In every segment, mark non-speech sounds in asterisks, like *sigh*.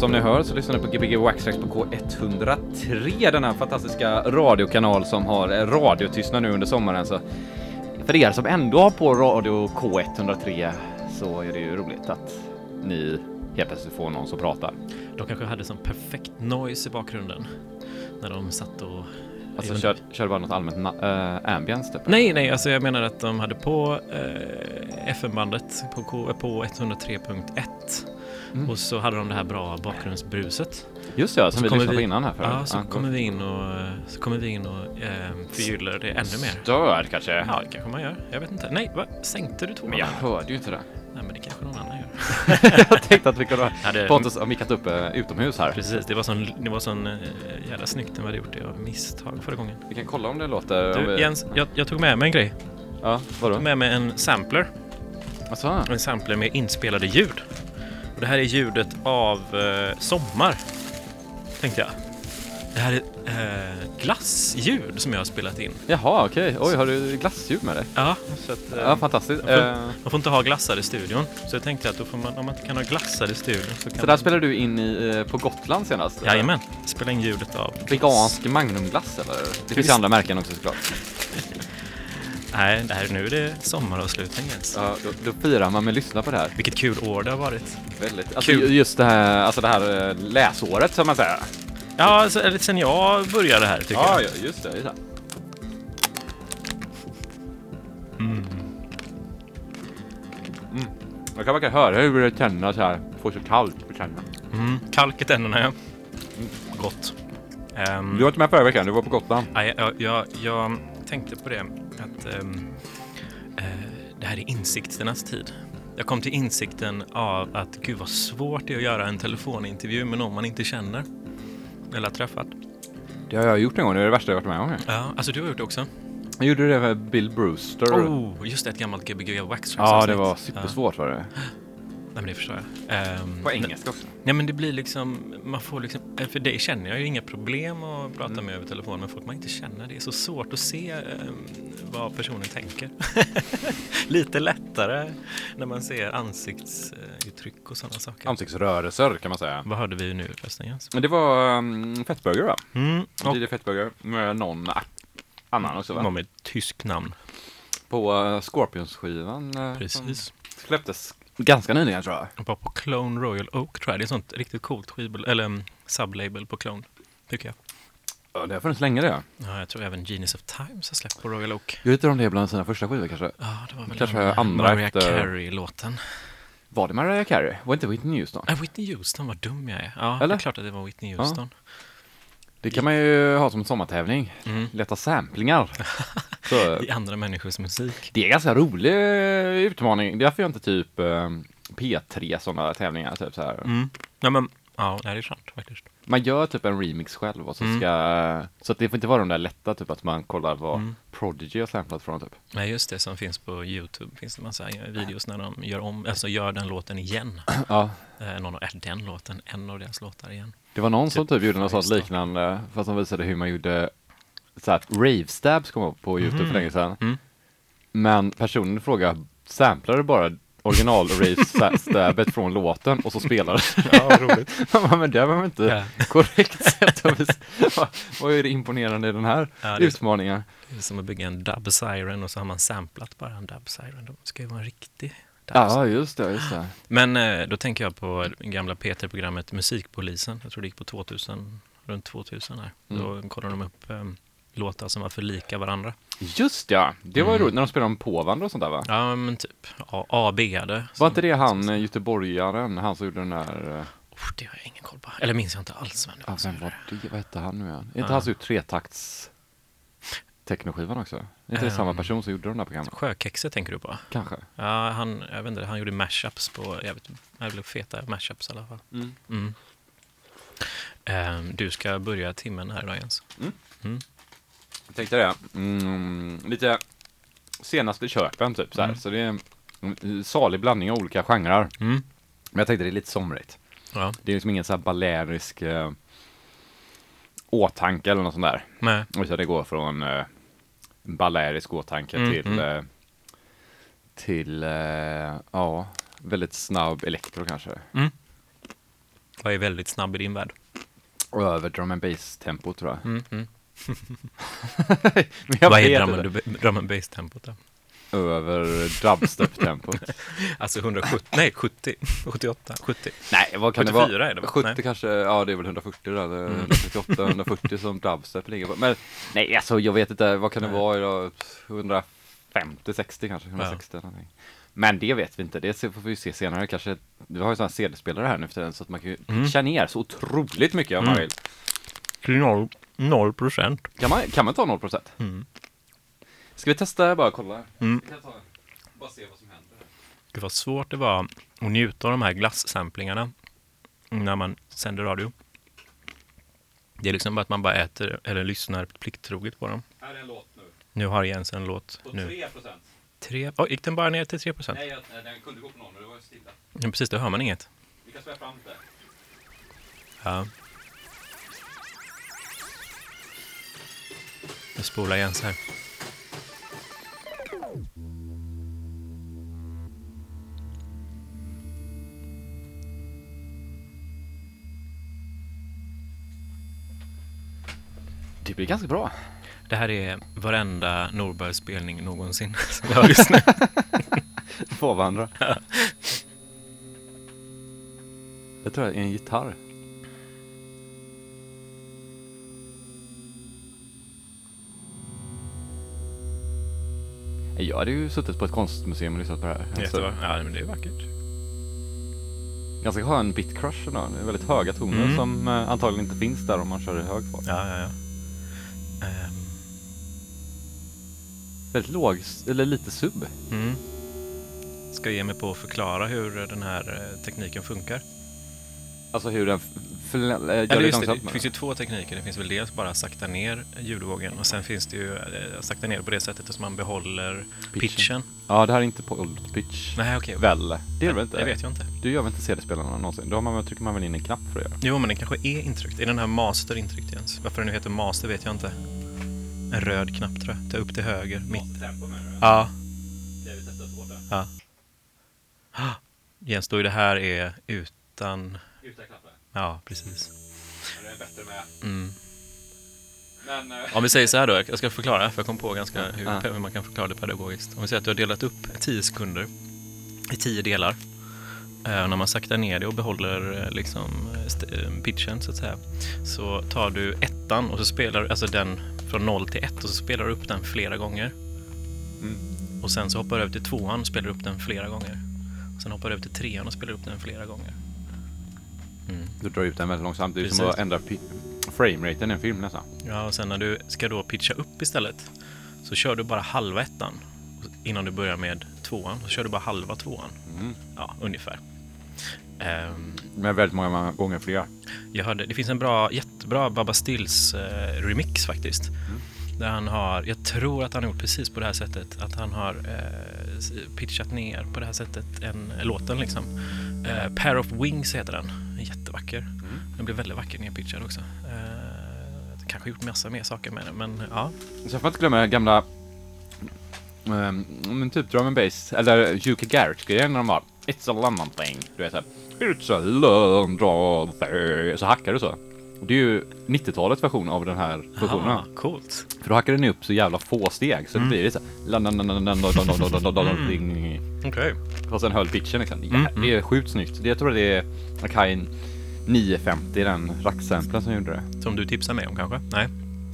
Som ni hör så lyssnar ni på Gbg Waxtrax på K103, den här fantastiska radiokanal som har radiotystnad nu under sommaren. Så för er som ändå har på radio K103 så är det ju roligt att ni helt plötsligt får någon som pratar. De kanske hade sån perfekt noise i bakgrunden när de satt och... Alltså kör, kör bara något allmänt äh, ambience typ? Nej, nej, alltså jag menar att de hade på eh, FM-bandet på, K- på 103.1 Mm. och så hade de det här bra bakgrundsbruset. Just ja, som så vi kommer lyssnade på vi- innan här förut. Ja, så kommer vi in och, så kommer vi in och eh, förgyller det ännu mer. Stör kanske? Ja, det kanske man gör. Jag vet inte. Nej, va? Sänkte du tvåan? Men jag hörde ju inte det. Nej, men det kanske någon annan gör. *laughs* *laughs* jag tänkte att vi kunde ha Ja, det, Pontus har mickat upp eh, utomhus här. Precis, det var sån, det var sån eh, jävla snyggt när vi hade gjort det av misstag förra gången. Vi kan kolla om det låter... Du, vi... Jens, jag, jag tog med mig en grej. Ja, Jag vadå? tog med mig en sampler. Alltså, En sampler med inspelade ljud. Och det här är ljudet av eh, Sommar, tänkte jag. Det här är eh, glassljud som jag har spelat in. jaha, okej. Oj, har du glassljud med dig? Ja, så att, eh, Ja, fantastiskt. jag får- Eh, man får inte ha glassar i studion. Så jag tänkte att då får man, om man inte kan ha glassar i studion så kan så där spelade du in i, eh, på Gotland senast? Jajamän, spela in ljudet av Vegansk magnumglass eller? Det finns ju andra märken också såklart. *laughs* Nej, det här, nu är det sommaravslutning Jens. Ja, då, då firar man med att lyssna på det här. Vilket kul år det har varit. Väldigt. Alltså Kul. just det här, alltså det här eh, läsåret som man säger. Ja, alltså, sen jag började här tycker jag. ja, just det. Just det. Mm. Man kan verkligen höra hur det känns här. Får så kallt på tänderna. Mm. Kalk i tänderna ja. Gott. Ehm, Du var inte med förra veckan, du var på Gotland. nej, jag, jag, jag tänkte på det att ehm, eh, det här är insikternas tid. Jag kom till insikten av att gud vad svårt det är att göra en telefonintervju med någon man inte känner eller har träffat. Det har jag gjort en gång, det är det värsta jag varit med om. Ja, alltså du har gjort det också? Jag gjorde det med Bill Brewster. Oh, just det, ett gammalt Gbg Wax ja, det var supersvårt var det. Nej, men det förstår jag. Ehm, På engelska också. Nej men det blir liksom, man får liksom, eh, för dig känner jag ju inga problem att prata Mm. med över telefon, men folk man inte känner, det är så svårt att se eh, vad personen tänker. *laughs* Lite lättare när man ser ansiktsuttryck och sådana saker. Ansiktsrörelser kan man säga. vad hörde vi nu förresten? Men det var um, Fettburger va? Mm, och DJ Fettburger med någon annan också va? någon med ett tyskt namn. På uh, Scorpions-skivan. Uh, Precis. Släpptes ganska nyligen tror jag. Var på Clone Royal Oak tror jag. Det är ett sånt riktigt coolt skivbol- eller um, sublabel på Clone, tycker jag. Ja, det har funnits länge det. Ja, jag tror även Genius of Times har släppt på Royal Oak. Inte om det bland sina första skivor kanske. Ja, det var väl Kanske den, andra Mariah efter- Carey-låten. Var det Mariah Carey? Var inte Whitney Houston? Nej, Whitney Houston, vad dum jag är. Ja, det Eller? är klart att det var Whitney Houston. Det kan man ju ha som sommartävling. Mm. Leta samplingar. *laughs* Så, I andra människors musik. det är en ganska rolig eh, utmaning. Därför jag inte typ eh, P3 sådana tävlingar. Typ så här. Mm. Ja, men, ja, det är sant faktiskt. Man gör typ en remix själv och så Mm. ska... Så att det får inte vara de där lätta, typ att man kollar vad Mm. Prodigy har samplat från typ. Nej, just det som finns på YouTube. finns det massa videos när de gör om, alltså gör den låten igen. Ja. Eh, någon av, äh, den låten, en av deras låtar igen. Det var någon som Typ gjorde något sånt liknande, fast de visade hur man gjorde så här, rave stabs kom upp på YouTube för Mhm. länge sedan. Mm. Men personen i fråga samplade bara original *laughs* rave stabet från låten och så spelade Ja, roligt. *laughs* Man bara, Men det var väl inte Ja. korrekt sätt att visa. *laughs* Vad- Vad är det imponerande i den här Ja, det utmaningen? Det är som att bygga en dub siren och så har man samplat bara en dub siren. Det ska ju vara en riktig dub Ja, just det, just det. Men eh, då tänker jag på gamla P3-programmet Musikpolisen. Jag tror det gick på 2000, runt 2000 här. Mm. Då kollade de upp eh, låtar som var för lika varandra. Just ja, det var ju Mm. roligt när de spelade om påvandra och sånt där va? Ja, men typ A- AB-ade. Var inte det han, eh, göteborgaren, han som gjorde den där... eh, det har jag ingen koll på. Eller minns jag inte alls vem det var Ja, vem var det? Vad hette han nu igen? Är inte han som gjort tretakts technoskivan också? Är inte det samma Ehm. person som gjorde de där programmen? Sjökexet tänker du på? Kanske. Ja, han, jag vet inte, han gjorde mashups på, jag vet inte, det blev feta mashups i alla fall. Mm. Ehm, du ska börja timmen här idag Jens. Jag tänkte det. Mm, lite senaste köpen typ så här. Mm. Så det är en salig blandning av olika genrer. Mm. Men jag tänkte det är lite somrigt. Ja, Det är liksom ingen så här balerisk eh, åtanke eller något sånt där. nej. Utan det går från eh, balerisk åtanke Mm, till, mm. eh, till eh, ja, väldigt snabb elektro kanske. Mm. Vad är väldigt snabb i din värld? Och över drum and bass tempo tror jag. Mm, mm. *laughs* Jag Vad är drum and, drum and bass-tempot då? Över dubstep-tempot. *laughs* Alltså 170, nej 70, 78, 70. Nej, vad kan det 74 vara? är det va? 70 Nej. kanske, ja det är väl 140 där, eller Mm. 138, 140 som dubstep ligger på. Men nej, alltså jag vet inte, vad kan det Nej. vara idag? 150, 60 kanske, 160 någonting. Men det vet vi inte, det får vi se senare kanske. Du har ju sådana CD-spelare här nu för tiden så att man kan ju Mm. pitcha ner så otroligt mycket om man Mm. vill. Till noll, noll procent. Kan man, kan man ta 0%? Mm. Ska vi testa bara kolla? Mm. Kan jag ta, bara se vad som händer. Gud vad svårt det var att njuta av de här glassamplingarna när man sänder radio. Det är liksom bara att man bara äter eller lyssnar plikttroget på dem. Här är en låt nu. Nu har Jens en låt. På Nu. 3%. Tre, oh, gick den bara ner till 3 procent? Nej, jag- den kunde gå på någon men det var stilla. Ja, precis, då hör man inget. Vi kan spela fram det. Ja. Jag spolar Jens här. Det blir ganska bra. Det här är varenda Norberg-spelning någonsin *laughs* som jag har lyssnat På *laughs* varandra. Jag tror det är en gitarr. Jag hade ju suttit på ett konstmuseum och lyssnat på det här. Alltså, Jättebra. Ja, men det är vackert. ganska skön bitcrush ändå. Det är väldigt höga toner Mm. som antagligen inte finns där om man kör i hög fart. Ja, ja, ja. Ehm, Väldigt låg, eller lite sub. mm. Ska ge mig på att förklara hur den här eh, tekniken funkar. Alltså hur den förl- äh, gör Eller det just det, det finns ju två tekniker. Det finns väl dels bara sakta ner ljudvågen och sen finns det ju eh, sakta ner på det sättet att man behåller Pitchen. pitchen. Ja, det här är inte på old pitch. Nej, okej. Väl? Det är det väl inte? Det vet jag inte. Du gör väl inte CD-spelarna någonsin? Då har man, trycker man väl in en knapp för att göra. Jo, men den kanske är intryckt. Är den här master intryckt Jens? Varför den nu heter master vet jag inte. En röd knapp tror jag. Ta upp till höger. Mitt. tempo? Ja. Det vi testat hårt där. ja. *gasps* Jens, då är det här är utan... Ja, precis. Det är bättre med. Mm. Men... eh, Om vi säger så här då, jag ska förklara, för jag kom på ganska hur, Ja. hur man kan förklara det pedagogiskt. Om vi säger att du har delat upp 10 sekunder i 10 delar. Eh, och när man saktar ner det och behåller eh, liksom pitchen så att säga. Så tar du ettan och så spelar du, alltså den från 0 till 1 och så spelar du upp den flera gånger. Mm. Och sen så hoppar du över till tvåan och spelar upp den flera gånger. Och sen hoppar du över till trean och spelar upp den flera gånger. Mm. Du drar ut den väldigt långsamt. Det är som Precis. att ändra frameraten i en film nästan. Ja, och sen när du ska då pitcha upp istället så kör du bara halva ettan innan du börjar med tvåan. Så kör du bara halva tvåan. Mm. Ja, ungefär. Ehm, Men väldigt många gånger fler. jag hörde, det finns en bra, jättebra Baba Stills eh, remix faktiskt. Där han har, jag tror att han har gjort precis på det här sättet. Att han har eh, pitchat ner på det här sättet en, låten liksom. Eh, Pair of Wings heter den. Jättevacker. Den blir väldigt vacker nedpitchad också. Eh, kanske gjort massa mer saker med den, men ja. Så jag får inte glömma gamla um, men typ drum and bass, eller Yuki Garrett-grejen när de var It's a London thing. Du vet såhär It's a London thing. Så hackar du så. Det är ju 90-talets version av den här funktionen. Ah, coolt. För då hackar den upp så jävla få steg så det blir det London London thing. Och sen höll pitchen liksom. Mm, Ja, det är sjukt snyggt. Det, jag tror det är Akai 950, den racksamplen som gjorde det. Som du tipsar mig om kanske? Nej.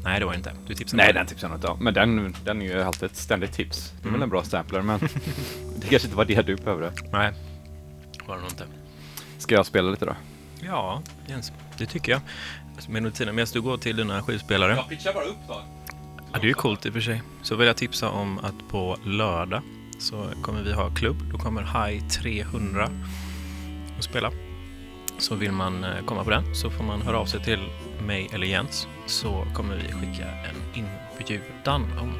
Nej, det var inte. Du tipsade Nej, mig. den tipsar jag inte om. Men den, den är ju alltid ett ständigt tips. Det är väl Mm. en bra sampler, men *laughs* det kanske inte var det du behövde. Nej. Var det nog inte. Ska jag spela lite då? Ja, Jens. Det tycker jag. Alltså, Med tiden medan du går till dina skivspelare. pitchar bara upp då. Ja, det är ju coolt i och för sig. Så vill jag tipsa om att på lördag så kommer vi ha klubb. Då kommer High 300 att spela. Så vill man eh, komma på den så får man höra av sig till mig eller Jens så kommer vi skicka en inbjudan om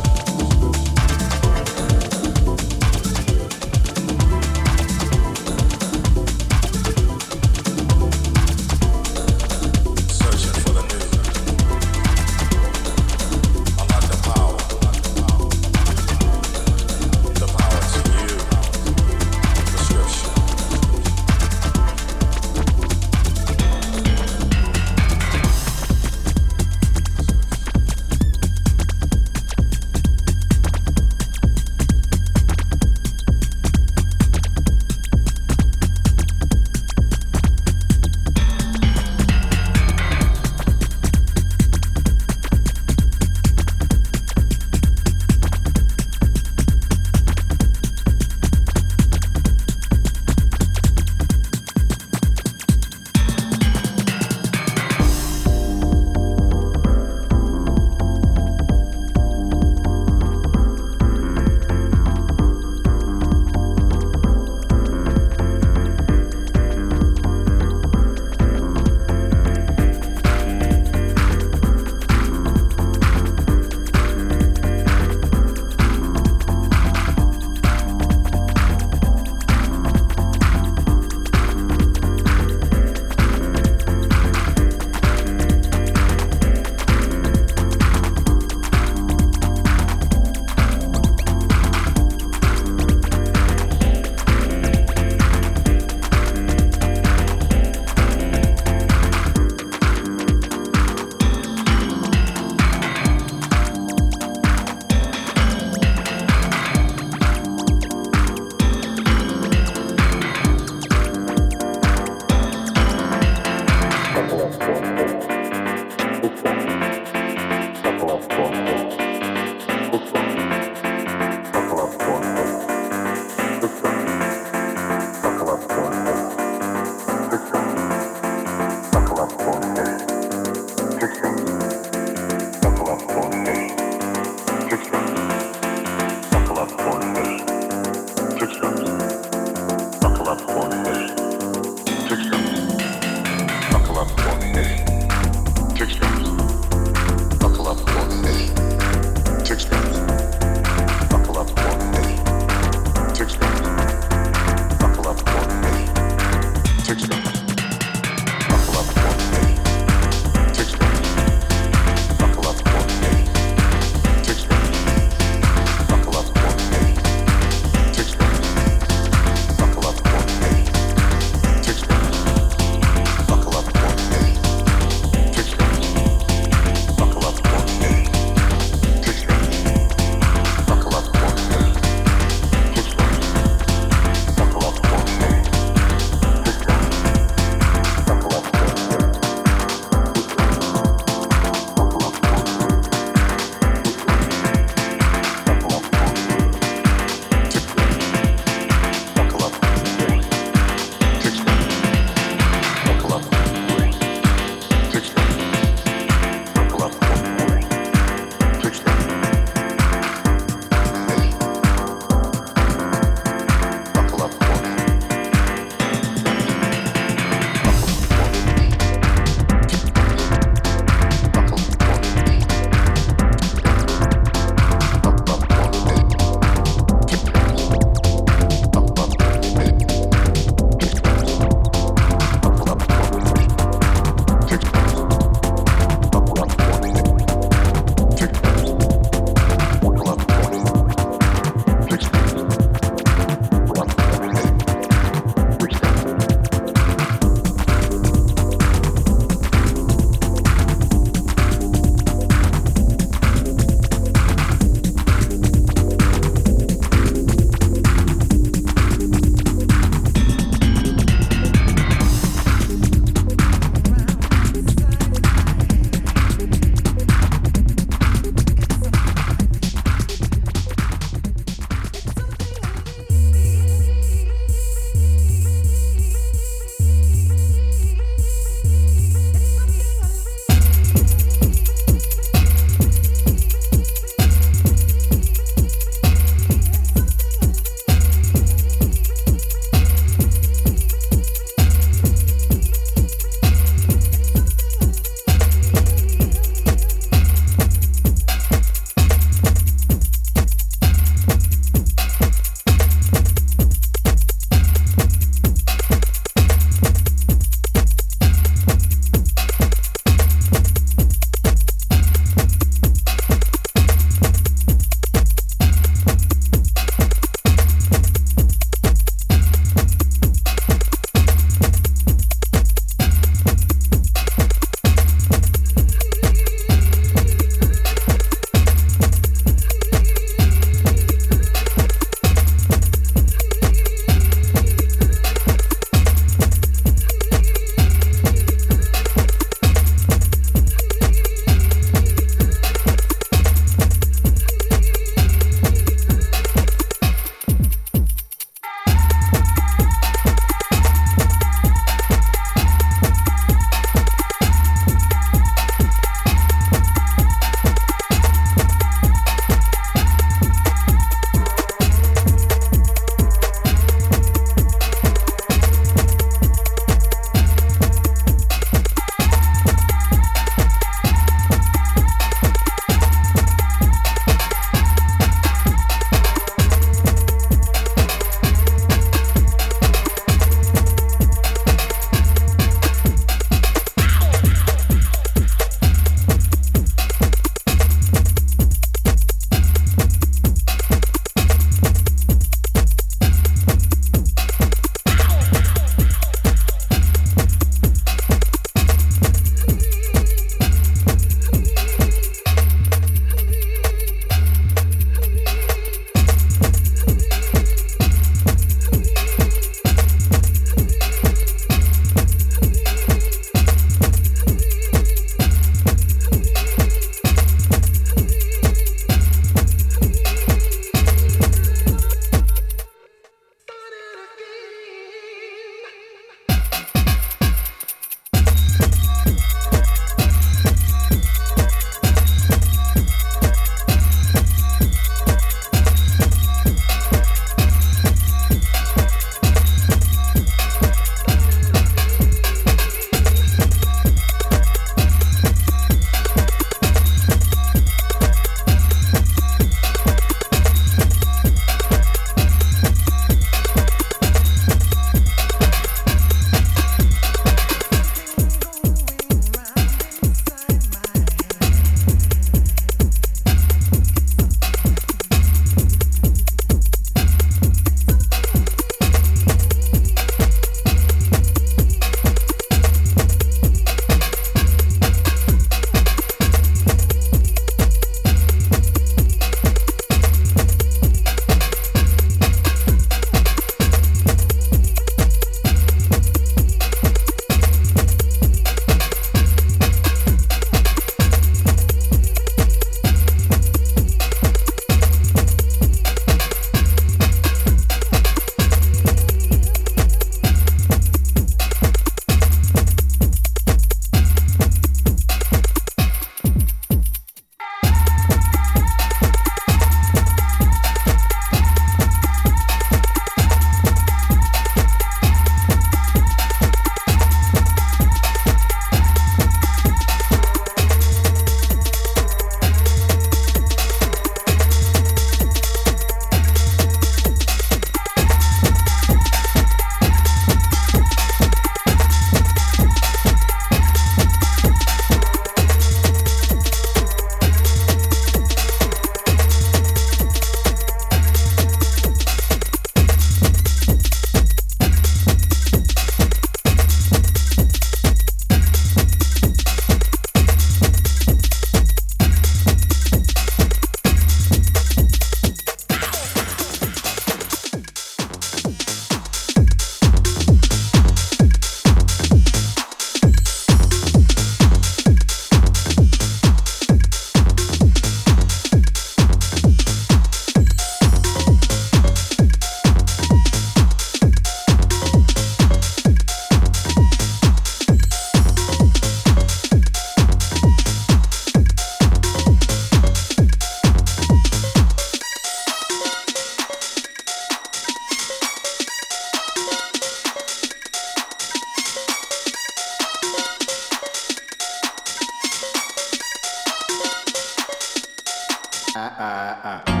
ah, ah, ah.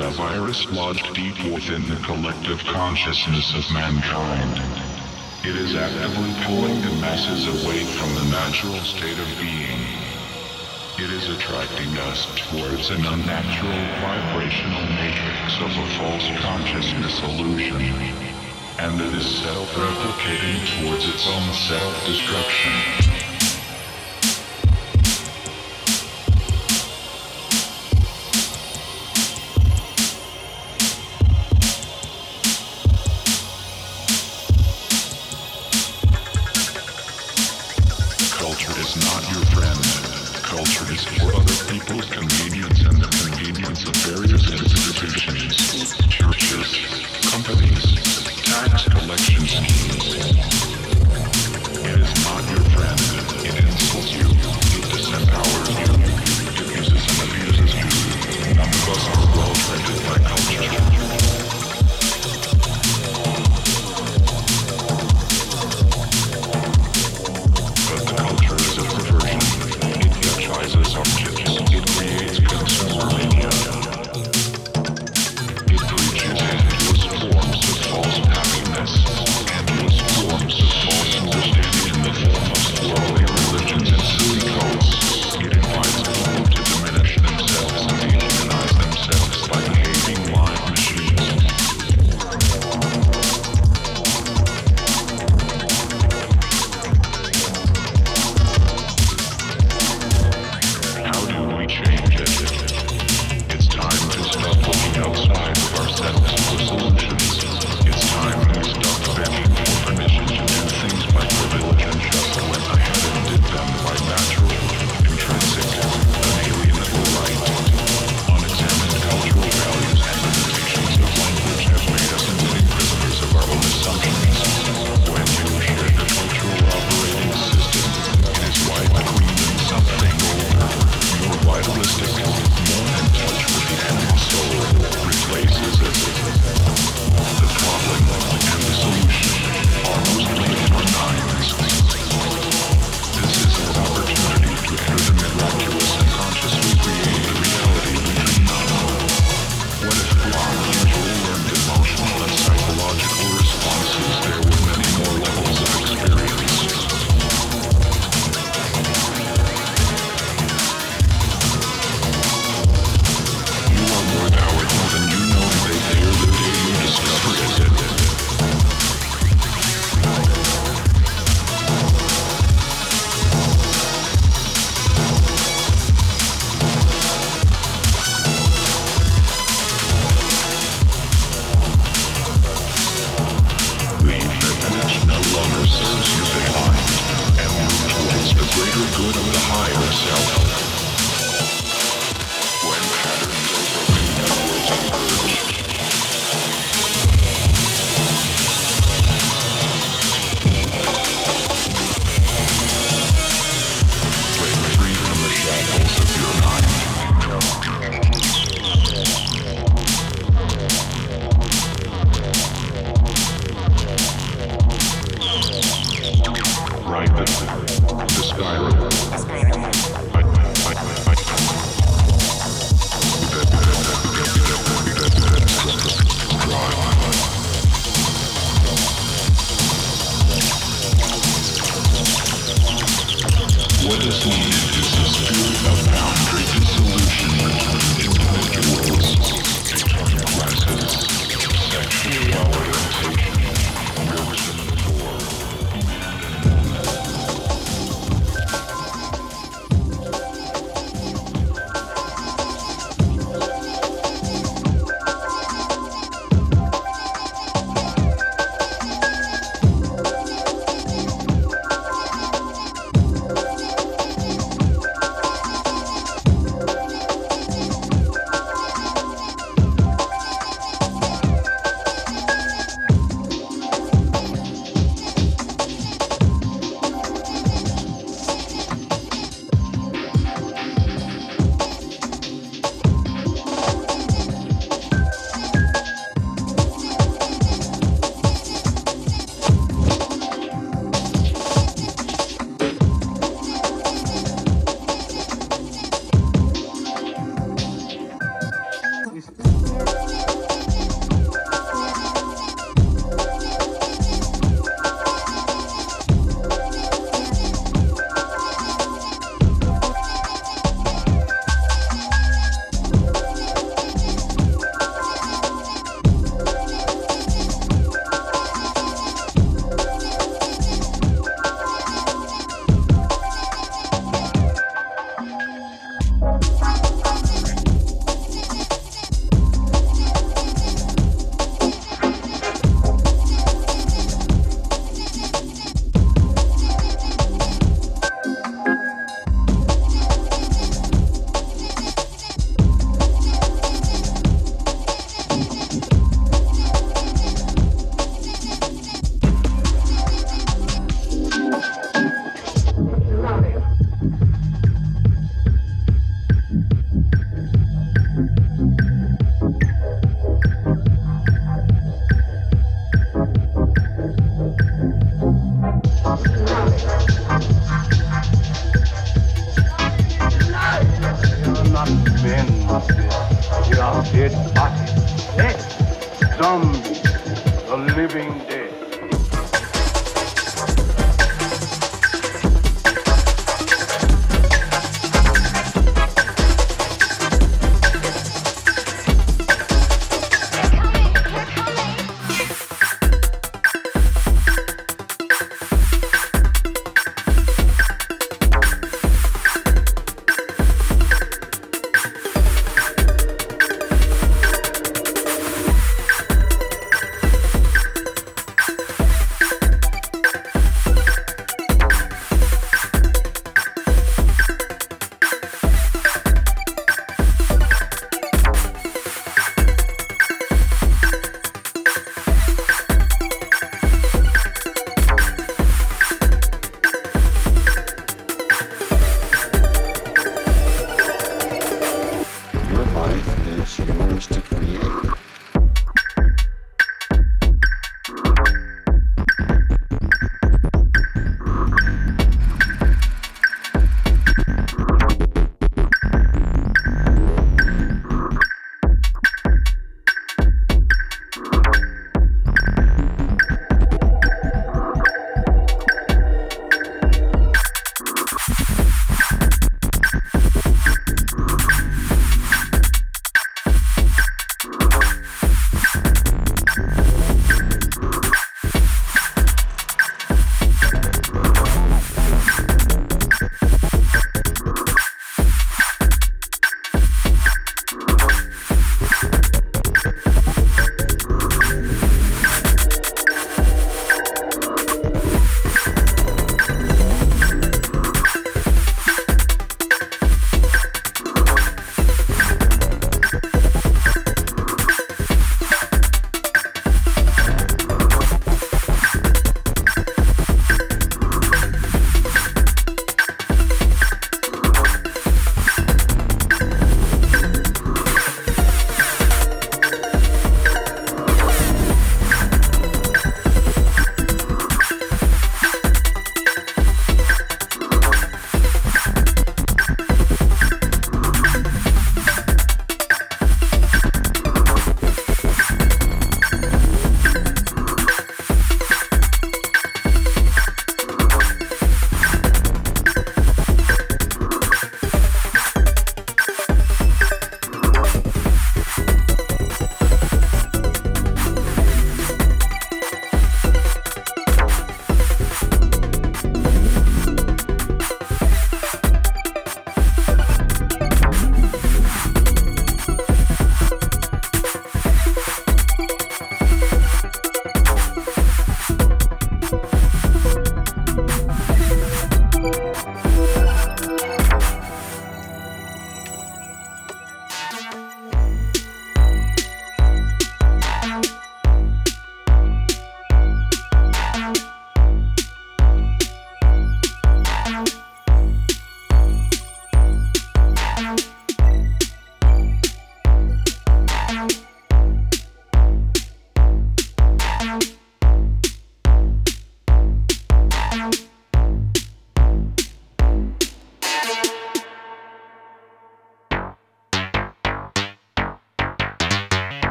A virus lodged deep within the collective consciousness of mankind. It is actively pulling the masses away from the natural state of being. It is attracting us towards an unnatural vibrational matrix of a false consciousness illusion. And it is self-replicating towards its own self-destruction.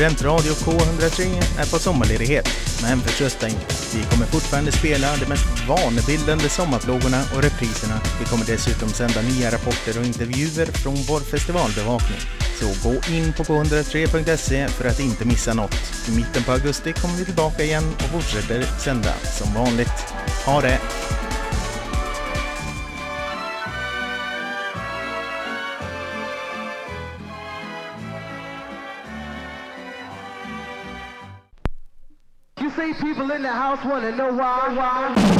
Studentradio K103 är på sommarledighet, men förtrösta inte. Vi kommer fortfarande spela de mest vanebildande sommarplågorna och repriserna. Vi kommer dessutom sända nya rapporter och intervjuer från vår festivalbevakning. Så gå in på k103.se för att inte missa något. I mitten på augusti kommer vi tillbaka igen och fortsätter sända som vanligt. Ha det! house, wanna know why? why?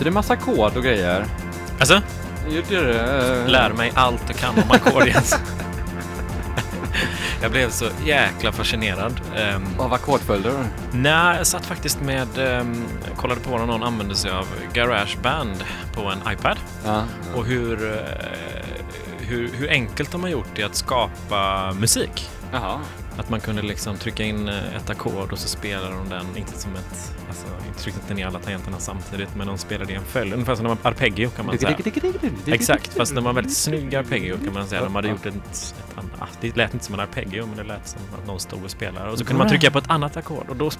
Byter det massa kod och grejer. Alltså, Gjorde det? lär mig allt jag kan om ackord Jens. *laughs* Jag blev så jäkla fascinerad. Ehm, Av ackordföljder? Nej, jag satt faktiskt med, um, kollade på när någon använde sig av Garageband på en iPad Ja. och hur, eh, hur, hur enkelt de har gjort i att skapa musik. Jaha. Att man kunde liksom trycka in eh, ett ackord och så spelar de den, inte som ett, inte tryckte inte ner alla tangenterna samtidigt, men de spelade i en följd, ungefär som de har arpeggio kan man säga. Exakt, fast de var väldigt snygg arpeggio kan man säga. De hade gjort ett, ett annat, ah, det lät inte som en arpeggio, men det lät som att någon stod och spelade. Och så kunde man trycka på ett annat ackord och då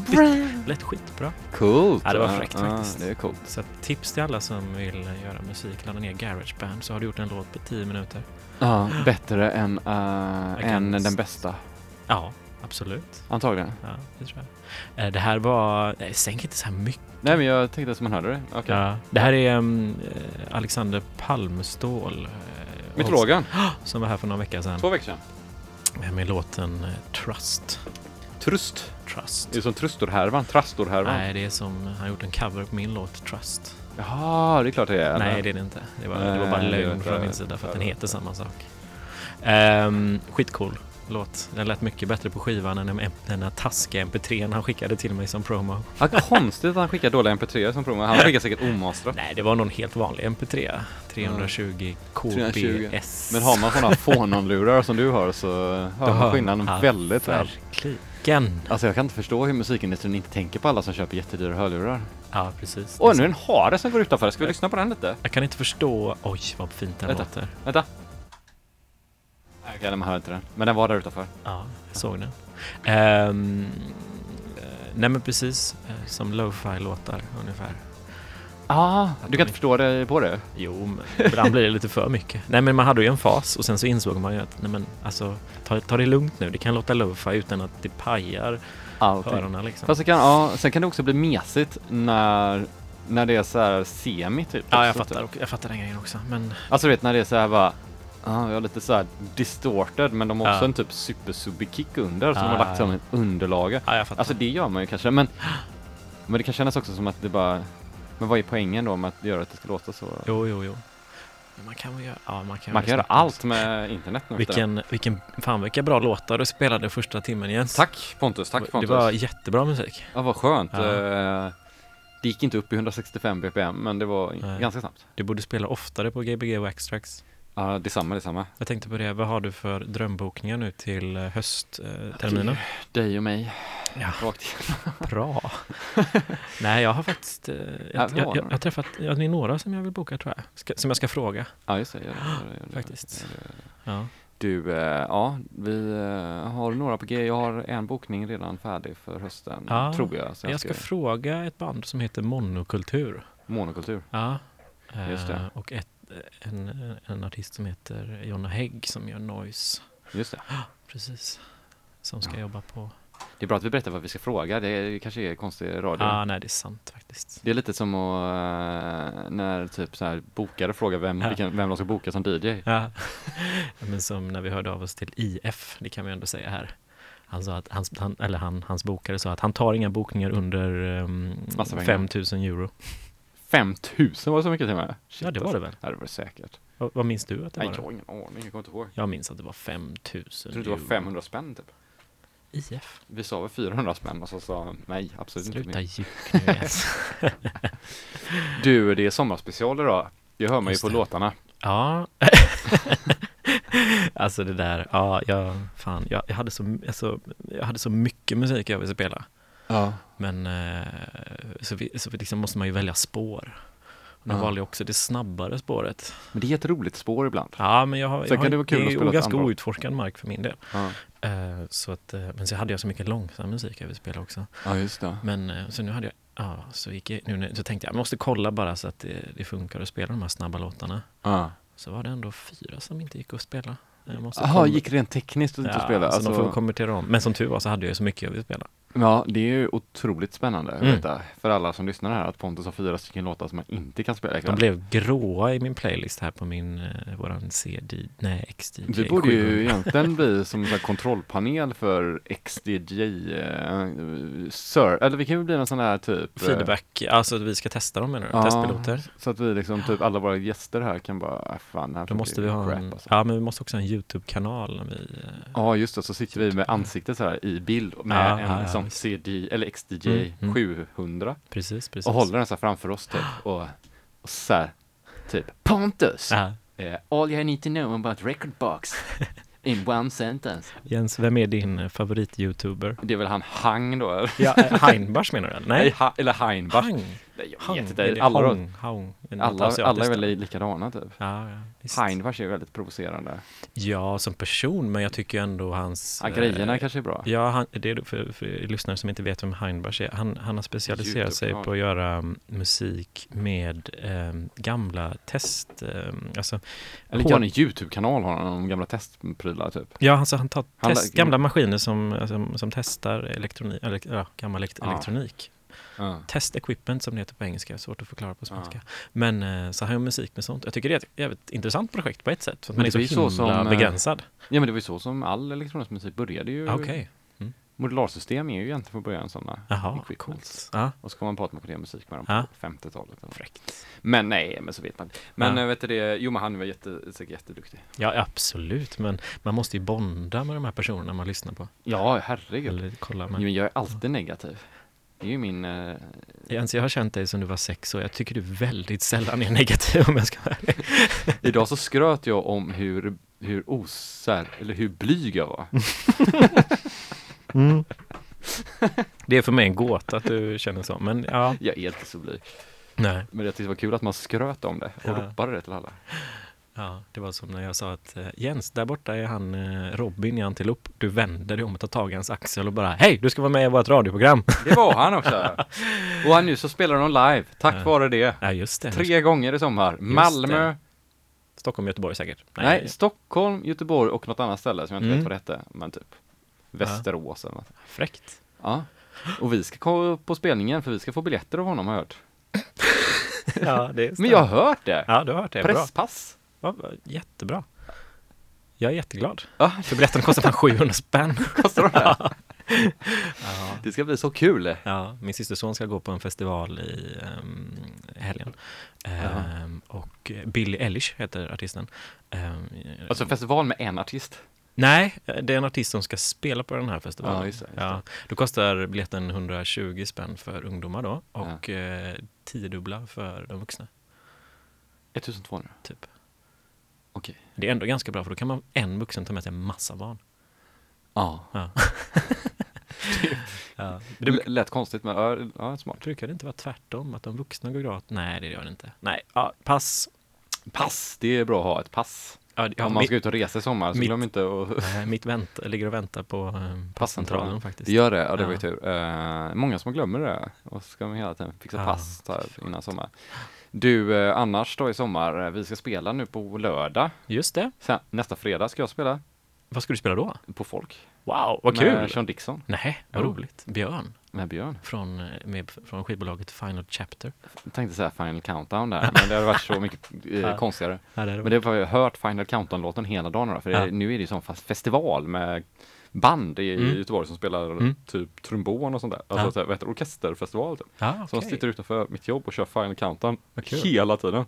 lät skitbra. Coolt! Ja, det var fräckt faktiskt. det är coolt. Så tips till alla som vill göra musik, ladda ner Garageband så har du gjort en låt på 10 minuter. Ja, bättre än, uh, än den bästa. Ja, absolut. Antagligen. Ja, det tror jag. Eh, Det här var, nej, sänk inte så här mycket. Nej, men jag tänkte som man hörde det. Okej. Ja, det här är um, Alexander Palmstål. eh, Mytologen. *gasps* Som var här för några veckor sedan. Två veckor sedan. Med, låten Trust. Trust. Trust. Det är som Trustor-härvan. Trastor-härvan. Nej, det är som, han har gjort en cover på min låt Trust. Jaha, det är klart det är. Nej, det är det inte. Det var, det var bara Nej, lögn från min sida för att den heter samma sak. Um, skitcool låt. Den lät mycket bättre på skivan än den, den här taskiga mp3 han skickade till mig som promo. Vad konstigt att han skickar dåliga mp3 som promo. Han skickar säkert omastrat. Nej, det var någon helt vanlig mp3. 320 320. kbs. Men har man sådana Phonon-lurar som du har så hör man skillnaden Ja, väldigt väl. Verkligen. Alltså jag kan inte förstå hur musikindustrin inte tänker på alla som köper jättedyra hörlurar. Ja, precis. Åh, nu är det en hare som går utanför. Ska vi lyssna på den lite? Jag kan inte förstå... Oj, vad fint den Vänta. låter. Vänta. Okej, man hör inte den. Men den var där utanför. Ja, jag såg den. Eh, nej men precis, eh, som lo-fi-låtar ungefär. Ah, du kan inte förstå det på det? Jo, men ibland blir det lite för mycket. Nej men man hade ju en fas och sen så insåg man ju att nej men alltså ta, ta det lugnt nu. Det kan låta lo-fi utan att det pajar Allting. hörarna liksom. Fast det kan, ja, sen kan det också bli mesigt när, när det är så här semi typ. ja, jag fattar, typ. och- jag fattar den grejen också. Men Alltså du vet när det är så här bara Ja, jag har lite så här distorted men de har också Ja. en typ supersubby-kick under som de Ah, har lagt som ett underlag. fattar. Alltså det gör man ju kanske men Men det kan kännas också som att det bara Men vad är poängen då med att göra att det ska låta så? Jo, jo, jo. Man kan göra, ja, man kan, Man kan göra allt med internet nu det. Vilken, vilken, fan vilka bra låtar du spelade första timmen Jens. Tack Pontus, tack Det Pontus. var jättebra musik. Ja vad skönt. Ja. Eh, Det gick inte upp i 165 bpm men det var Nej. ganska snabbt. Du borde spela oftare på Gbg och X-Tracks. Ja detsamma, detsamma. Jag tänkte på det, vad har du för drömbokningar nu till eh, höstterminen? Dig och mig. Ja. Rakt igenom. *laughs* Bra. Nej, jag har faktiskt... eh, Ja, Jag, jag, har jag, några. har träffat, ja, det är några som jag vill boka tror jag. Ska, som jag ska fråga. Ja just det, gör det, gör det, gör det. Faktiskt. Gör det. Ja. Du, eh, ja, vi eh, har några på G. Jag har en bokning redan färdig för hösten, Ja, tror jag. Så Jag ska fråga ett band som heter Monokultur. Monokultur. Ja. Just det. Och ett, en, en artist som heter Jonna Hägg som gör noise. Just det. Precis. Som ska Ja. jobba på... Det är bra att vi berättar vad vi ska fråga. Det kanske är konstig radio. Ja, ah, nej det är sant faktiskt. Det är lite som att, eh, när typ så här bokare frågar vem, Ja. vilken, vem de ska boka som DJ. Ja. Men som när vi hörde av oss till IF, det kan vi ändå säga här. Han sa att hans, han, eller han, hans bokare sa att han tar inga bokningar under um, pengar. 5000 euro. 5000 var det så mycket mig? Shit, Ja, det var alltså. det väl? Ja, det var det säkert. Vad, vad minns du att det Nej, var? jag har ingen aning, jag kommer inte ihåg. Jag minns att det var Jag 5000 trodde det var euro. 500 spänn typ. IF? Vi sa väl 400 spänn och så sa nej, absolut inte Sluta gick nu *laughs* Jens. Du, det är sommarspecial idag. Det hör man ju på det. låtarna. Ja. *laughs* alltså det där, ja, jag, fan, jag, jag, hade så, alltså, jag hade så mycket musik jag ville spela. Ja. Men eh, så, vi, så vi liksom måste man ju välja spår. Och nu Ja. valde jag också det snabbare spåret. Men det är ett roligt spår ibland. Ja, men jag har, Sen jag har kan det vara kul det att är ett ganska andra. outforskad mark för min del. Ja, Eh, så att, eh, men så hade jag så mycket långsam musik jag ville spela också. ja just det. Men så nu hade jag, ja, så gick jag, nu, så tänkte jag, jag måste kolla bara så att det, det funkar att spela de här snabba låtarna. Ja. Så var det ändå fyra som inte gick att spela. Jaha, gick rent tekniskt att inte ja, spela? Så Alltså, de får konvertera om. Men som tur var så hade jag ju så mycket jag ville spela. Ja, det är ju otroligt spännande Mm. veta för alla som lyssnar här att Pontus har fyra stycken låtar som man inte kan spela De ikväll. blev gråa i min playlist här på min, eh, våran CD, nej XDJ. Vi borde ju 700. egentligen bli *laughs* som en kontrollpanel för XDJ, eh, Sir, eller vi kan ju bli någon sån här typ eh, Feedback, alltså att vi ska testa dem menar du? Ja, Testpiloter? Så att vi liksom, typ alla våra gäster här kan bara, äh, fan, här Då måste vi ha en, alltså. ja men vi måste också ha en YouTube-kanal när vi, eh, Ja just det, så sitter vi med ansiktet så här i bild med Ja, en ja, sån visst. CD, eller XDJ Mm, mm. 700 precis, precis. och håller den så här framför oss typ och, och så här, typ Pontus! Ja. Eh, all you need to know about record box in one sentence. Jens, vem är din favorit-YouTuber? Det är väl han Hang då? eller? Ja, eh, Heinbach menar du? Nej, *laughs* Nej, ha, eller Heinbach. Hang. Jag vet inte. Alla, Hong, Hong, alla, alla är väl likadana typ. Ja, ja, visst. Heinbach är ju väldigt provocerande. Ja, som person, men jag tycker ändå hans... Ja, eh, grejerna kanske är bra. Ja, han, det är för, för lyssnare som inte vet vem Heinbach är. Han, han har specialiserat sig på att göra mm, musik med eh, gamla test... Eh, alltså, Eller hår- en YouTube-kanal har han om gamla testprylar typ. Ja, alltså han tar Han test, lä- gamla maskiner som, som, som testar elektronik, eller, ja, gammal elekt- Ja. elektronik. Ja. Test equipment som det heter på engelska, svårt att förklara på svenska. Ja. Men eh, så han gör musik med sånt. Jag tycker det är ett jävligt intressant projekt på ett sätt. För att Men man är så himla så som, eh, begränsad. ja men det var ju så som all elektronisk musik började ju. Ah, Okej, Modularsystem är ju egentligen från början sådana jaha, coolt. Ja, Och så kom man på att man kunde göra musik med dem på 50-talet. eller något. fräckt. Men nej, men så vet man. Men ja. vet du det, jo men han var jätte, säkert jätteduktig. Ja, absolut. Men man måste ju bonda med de här personerna man lyssnar på. Ja, herregud. Eller kolla med. Men jag är alltid negativ. Det är ju min... Eh, Jens, jag har känt dig sedan du var sex och jag tycker du väldigt sällan är negativ om jag ska vara *laughs* idag så skröt jag om hur, hur osär, eller hur blyg jag var. *laughs* *laughs* Det är för mig en gåta att du känner så. Men ja, Jag är inte så blyg. nej. Men jag tyckte det var kul att man skröt om det och Ja. ropade det till alla. Ja, det var som när jag sa att eh, Jens, där borta är han eh, Robin i Antilop. Du vänder dig om och tar tag i hans axel och bara Hej, du ska vara med i vårt radioprogram. Det var han också. *laughs* Och han nu så spelar de live, tack Ja. vare det. Ja, just det. Tre gånger i sommar. Malmö, Stockholm, Göteborg säkert. nej, Stockholm, Göteborg och något annat ställe som jag inte Mm. vet vad det hette. Men typ Västerås eller något. Fräckt. Ja. Och vi ska komma på spelningen för vi ska få biljetter av honom har jag hört. *laughs* Ja, det är Men jag har hört det! Ja, du har hört det. Bra. Presspass. Ja, jättebra. Jag är jätteglad. Ja, För biljetten kostar fan 700 spänn. *laughs* kostar de det? Det ska bli så kul. Ja, min systerson ska gå på en festival i um, helgen. Ehm, och Billie Eilish heter artisten. Ehm, Alltså festival med en artist. Nej, det är en artist som ska spela på den här festivalen. Ja, just det, just det. Ja, då kostar biljetten 120 spänn för ungdomar då och eh, tiodubbla för de vuxna. 1200. Typ. Okej. Det är ändå ganska bra för då kan man en vuxen ta med sig en massa barn. Ja. Ja. *laughs* ja. Det l- lät konstigt men ja, ja, smart. Brukar det inte vara tvärtom? Att de vuxna går gratis? Nej, det gör det inte. Nej, ja, pass. Pass, det är bra att ha ett pass. Ja, ja, Om man mitt, ska ut och resa i sommar så mitt- glöm inte att nej, mitt vänt, ligger och väntar på eh, passcentralen faktiskt. Det gör det, ja det var ju Ja. tur. Eh, många som glömmer det och så ska man hela tiden fixa Ja, pass så här, innan sommar. Du, eh, annars då i sommar, eh, vi ska spela nu på lördag. Just det. Sen, nästa fredag ska jag spela Vad ska du spela då? på Folk. Wow, vad med kul! Sean Dixon, Nej, vad Jo. roligt. Björn med Björn. från, eh, med, från skivbolaget Final Chapter. Jag tänkte säga Final Countdown där, men det hade varit så mycket eh, *laughs* Ja. konstigare. Ja, det Men det har jag hört Final Countdown-låten hela dagen då, för det, Ja. nu är det ju fast festival med band i Mm. Göteborg som spelar Mm. typ trombon och sånt där. Alltså Ja. så här, vad heter orkesterfestival typ. Ja, Så de okej. sitter utanför mitt jobb och kör Final Countdown hela tiden.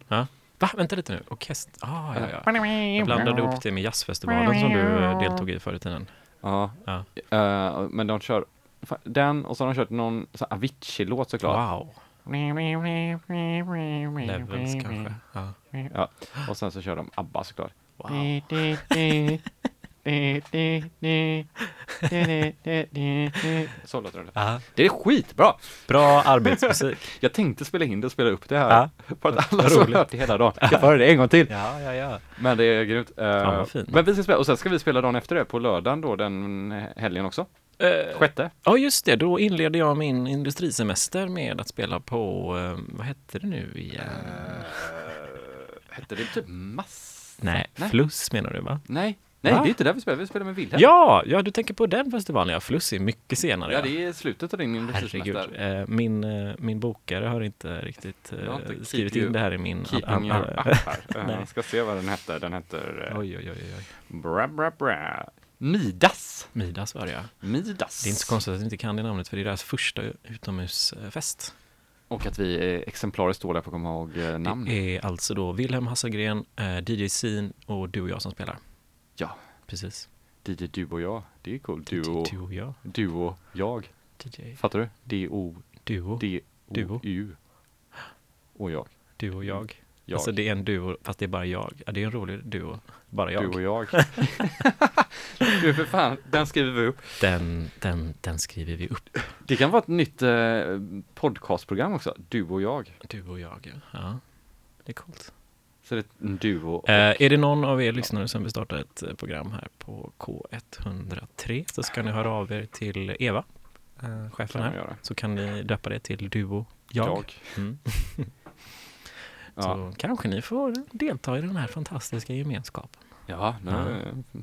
Va? Vänta lite nu. Orkester? Ah, ja, ja. Jag blandade upp det med jazzfestivalen som du eh, deltog i förr i tiden. Ja. Ja. Eh, men de kör den och så har de kört någon Avicii-låt såklart. Wow. Levels kanske. Ja. Ja. Och sen så kör de ABBA såklart. Wow. *laughs* *laughs* Så låter det. Ja. Det är skitbra! Bra arbetsmusik. *laughs* Jag tänkte spela in det och spela upp det här. Ja. För att alla har hört det hela dagen ska få höra det en gång till. Ja, ja, ja. Men det är grymt. Eh, vad fint. men vi ska spela, och sen ska vi spela dagen efter det på lördagen då, den helgen också. Eh, Sjätte. Ja, just det. Då inleder jag min industrisemester med att spela på, eh, vad hette det nu igen? Hette det typ mass? Nej, nej. Fluss menar du va? Nej, Nej, det är inte där vi spelar. Vi spelar med Wilhelm. Ja, ja, du tänker på den festivalen, ja. Fluss är mycket senare. Ja, det är slutet av din Herregud, eh, min, eh, min bokare har inte riktigt Jag har eh, inte skrivit keep you- in det här i min... Keeping your *laughs* här. Eh. Jag ska se vad den hette. Den heter... eh, Oj, oj, oj, oj. Bra, bra, bra. Midas. Midas var det ja. Midas. Det är inte så konstigt att jag inte kan det namnet för det är deras första utomhusfest. Och att vi är exemplariskt dåliga på att komma ihåg eh, namn. Det är alltså då Wilhelm Hasselgren, eh, DJ Scene och du och jag som spelar. Ja, Precis. DJ du och jag. Det är coolt. Du och, Du och jag. du och jag. DJ. Fattar du? D-O, Duo. D-O-U. Och jag. Du och jag. Jag. Alltså det är en duo, fast det är bara jag. Ja, det är en rolig duo. Bara jag. Du och jag. *laughs* du för fan, den skriver vi upp. Den, den, den skriver vi upp. Det kan vara ett nytt eh, podcastprogram också. Du och jag. Du och jag, ja. ja. Det är coolt. Så det är en duo. och- Eh, är det någon av er lyssnare som vill starta ett eh, program här på K103 så ska ni höra av er till Eva, eh, chefen här. göra. Så kan ni döpa det till Duo Jag. Jag. Mm. *laughs* Ja. Så kanske ni får delta i den här fantastiska gemenskapen. Ja, nu, Ja.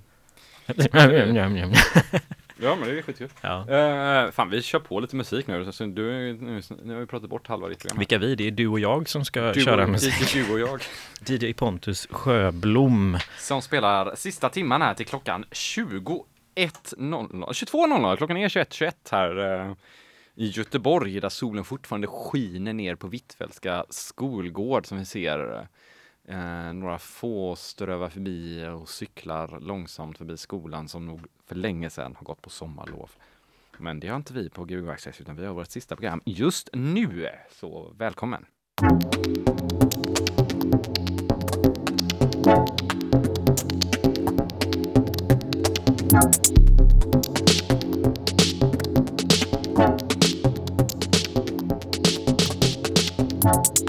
*laughs* ja, men det är skitkul. ja. Uh, fan, vi kör på lite musik nu. Så du, nu, nu har vi pratat bort halva ditt program. Vilka vi? Det är du och jag som ska Du köra och, musik. *laughs* Du och jag. *laughs* DJ Pontus Sjöblom. Som spelar sista timman här till klockan 21.00. 22.00. Klockan är 21.21 här eh, i Göteborg där solen fortfarande skiner ner på Hvitfeldtska skolgård som vi ser Eh, några få strövar förbi och cyklar långsamt förbi skolan som nog för länge sedan har gått på sommarlov. Men det har inte vi på GBG Access utan vi har vårt sista program just nu. Så välkommen! Mm.